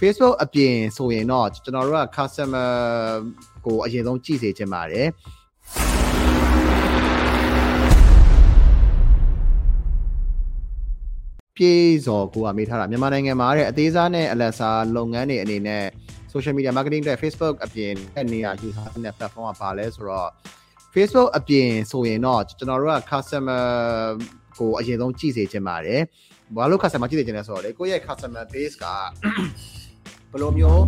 Facebook အပြင်ဆိုရင်တော့ကျွန်တော်တို့က customer ကိုအရင်ဆုံးကြည့်စေချင်ပါတယ်ပြေစော်ကိုကမေးထားတာမြန်မာနိုင်ငံမှာတဲ့အသေးစားနဲ့အလက်စားလုပ်ငန်းတွေအနေနဲ့ social media marketing တွေ Facebook အပြင်တဲ့နေရာယူထားတဲ့ platform ကပါလဲဆိုတော့ Facebook အပြင်ဆိုရင်တော့ကျွန်တော်တို့က customer ကိုအရင်ဆုံးကြည့်စေချင်ပါတယ်ဘာလို့ customer ကြည့်စေချင်လဲဆိုတော့လေကိုယ့်ရဲ့ customer base က ဘယ်လိုမျိုး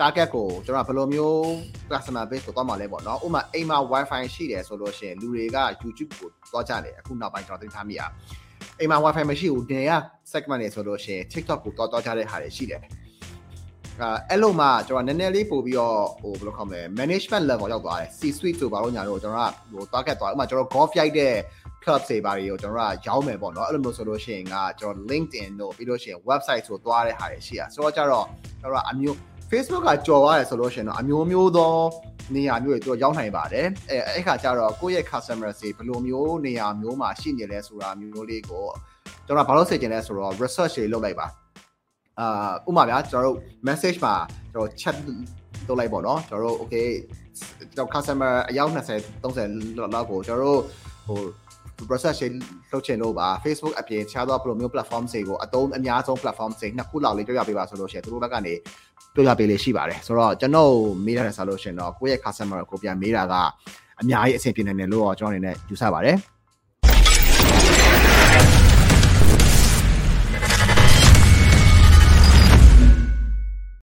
target ကိုကျွန်တော်ဘယ်လိုမျိုး customer base ကိုသွားမှာလဲပေါ့နော်ဥပမာအိမ်မှာ wifi ရှိတယ်ဆိုလို့ရှိရင်လူတွေက YouTube ကိုသွားကြတယ်အခုနောက်ပိုင်းကျွန်တော်သိထားမိရအိမ်မှာ wifi မရှိဘူးနေရ segment တွေဆိုလို့ရှိရင် TikTok ကိုသွားသွားကြတဲ့ဟာတွေရှိတယ်အဲအဲ့လိုမှကျွန်တော်နည်းနည်းလေးပို့ပြီးတော့ဟိုဘယ်လိုခေါ်မလဲ management level ရောက်သွားတယ် C suite ဆိုပါတော့ညာတော့ကျွန်တော်ကဟို target သွားဥပမာကျွန်တော် golf ရိုက်တဲ့ club တွေပါတွေကိုကျွန်တော်ကရောင်းမယ်ပေါ့နော်အဲ့လိုမျိုးဆိုလို့ရှိရင်ကကျွန်တော် LinkedIn တို့ပြီးလို့ရှိရင် website ဆိုသွားတဲ့ဟာတွေရှိရဆိုတော့ကြတော့ကျွန်တော်ကအမျိုး Facebook ကကြော်ရတယ်ဆိုလို့ရှိရင်တော့အမျိုးမျိုးသောနေရာမျိုးတွေသူရောက်နိုင်ပါတယ်အဲအဲ့ခါကျတော့ကိုယ့်ရဲ့ customer တွေဘယ်လိုမျိုးနေရာမျိုးမှာရှိနေလဲဆိုတာမျိုးလေးကိုကျွန်တော်ဘာလို့စေချင်လဲဆိုတော့ research တွေလုပ်လိုက်ပါအာဥပမာဗျာကျွန်တော်တို့ message မှာကျွန်တော် chat လုပ်လိုက်ပေါ့နော်ကျွန်တော်တို့ okay ကျွန်တော် customer အယောက်20 30လောက်ကိုကျွန်တော်တို့ဟို process ရှင်းလုပ်ချင်လို့ပါ Facebook အပြင်ခြားသောဘယ်လိုမျိုး platform တွေကိုအသုံးအများဆုံး platform တွေနှစ်ခုလောက်လေးပြောပြပေးပါဆိုလို့ရှိရင်သူတို့ဘက်ကနေပြောပြပေးလေးရှိပါတယ်ဆိုတော့ကျွန်တော်မေးထားတယ်ဆိုလို့ရှိရင်တော့ကိုယ့်ရဲ့ customer ကိုပြန်မေးတာကအများကြီးအဆင်ပြေနေတယ်လို့တော့ကျွန်တော်အနေနဲ့ယူဆပါတယ်